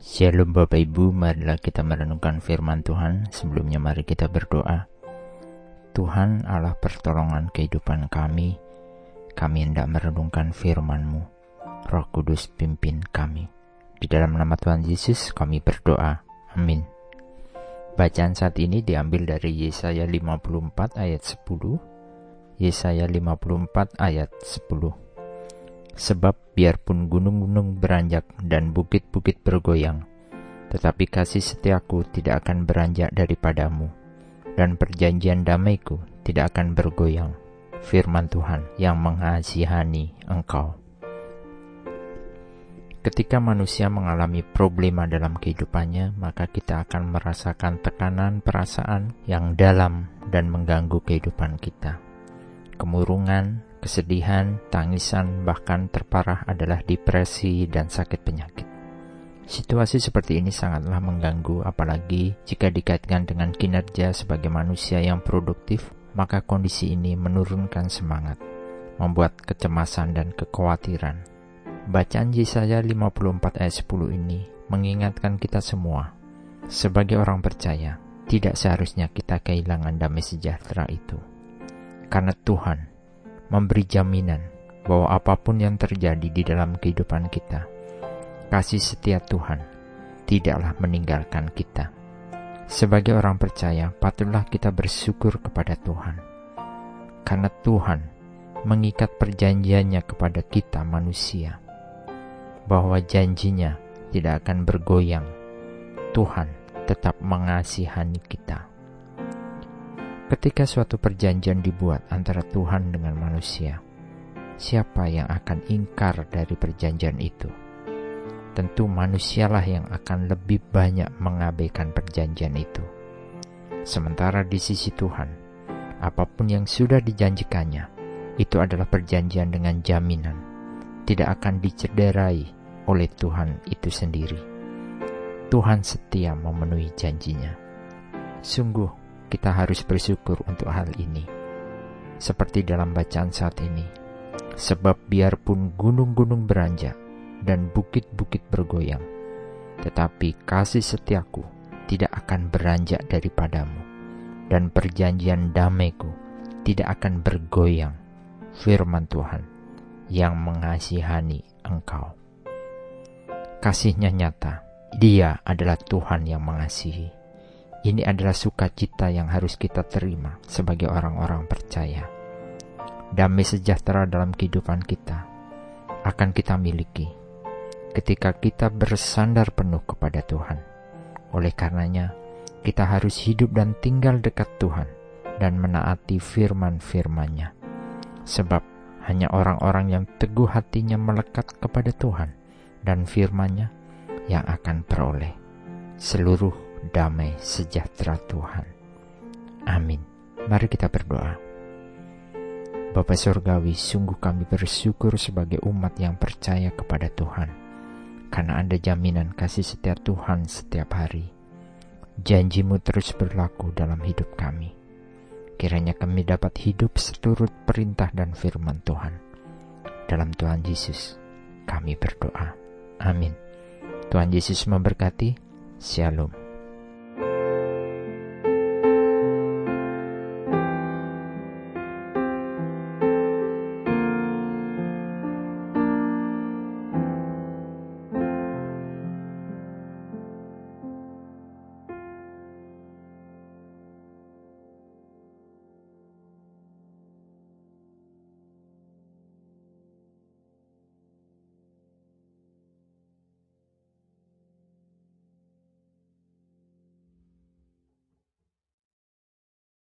Shalom Bapak Ibu, marilah kita merenungkan firman Tuhan. Sebelumnya mari kita berdoa. Tuhan Allah pertolongan kehidupan kami, kami hendak merenungkan firman-Mu. Roh Kudus pimpin kami. Di dalam nama Tuhan Yesus kami berdoa. Amin. Bacaan saat ini diambil dari Yesaya 54 ayat 10. Yesaya 54 ayat 10. Sebab biarpun gunung-gunung beranjak dan bukit-bukit bergoyang, tetapi kasih setiaku tidak akan beranjak daripadamu, dan perjanjian damaiku tidak akan bergoyang. Firman Tuhan yang mengasihani engkau. Ketika manusia mengalami problema dalam kehidupannya, maka kita akan merasakan tekanan perasaan yang dalam dan mengganggu kehidupan kita. Kemurungan, Kesedihan, tangisan, bahkan terparah adalah depresi dan sakit penyakit. Situasi seperti ini sangatlah mengganggu, apalagi jika dikaitkan dengan kinerja sebagai manusia yang produktif, maka kondisi ini menurunkan semangat, membuat kecemasan dan kekhawatiran. Bacaan Yesaya 54 ayat 10 ini mengingatkan kita semua, sebagai orang percaya, tidak seharusnya kita kehilangan damai sejahtera itu. Karena Tuhan memberi jaminan bahwa apa pun yang terjadi di dalam kehidupan kita, kasih setia Tuhan tidaklah meninggalkan kita. Sebagai orang percaya, patutlah kita bersyukur kepada Tuhan, karena Tuhan mengikat perjanjiannya kepada kita manusia, bahwa janjinya tidak akan bergoyang. Tuhan tetap mengasihani kita. Ketika suatu perjanjian dibuat antara Tuhan dengan manusia, siapa yang akan ingkar dari perjanjian itu? Tentu manusialah yang akan lebih banyak mengabaikan perjanjian itu. Sementara di sisi Tuhan, apa pun yang sudah dijanjikannya, itu adalah perjanjian dengan jaminan, tidak akan dicederai oleh Tuhan itu sendiri. Tuhan setia memenuhi janjinya. Sungguh, kita harus bersyukur untuk hal ini. Seperti dalam bacaan saat ini, sebab biarpun gunung-gunung beranjak dan bukit-bukit bergoyang, tetapi kasih setiaku tidak akan beranjak daripadamu, dan perjanjian damaiku tidak akan bergoyang, firman Tuhan yang mengasihani engkau. Kasihnya nyata, dia adalah Tuhan yang mengasihi ini adalah sukacita yang harus kita terima sebagai orang-orang percaya. Damai sejahtera dalam kehidupan kita akan kita miliki ketika kita bersandar penuh kepada Tuhan. Oleh karenanya, kita harus hidup dan tinggal dekat Tuhan dan menaati firman-firmannya. Sebab hanya orang-orang yang teguh hatinya melekat kepada Tuhan dan firman-Nya yang akan peroleh seluruh damai sejahtera Tuhan. Amin. Mari kita berdoa. Bapa Surgawi, sungguh kami bersyukur sebagai umat yang percaya kepada Tuhan, karena ada jaminan kasih setia Tuhan setiap hari. Janjimu terus berlaku dalam hidup kami. Kiranya kami dapat hidup seturut perintah dan firman Tuhan. Dalam Tuhan Yesus, kami berdoa. Amin. Tuhan Yesus memberkati. Shalom.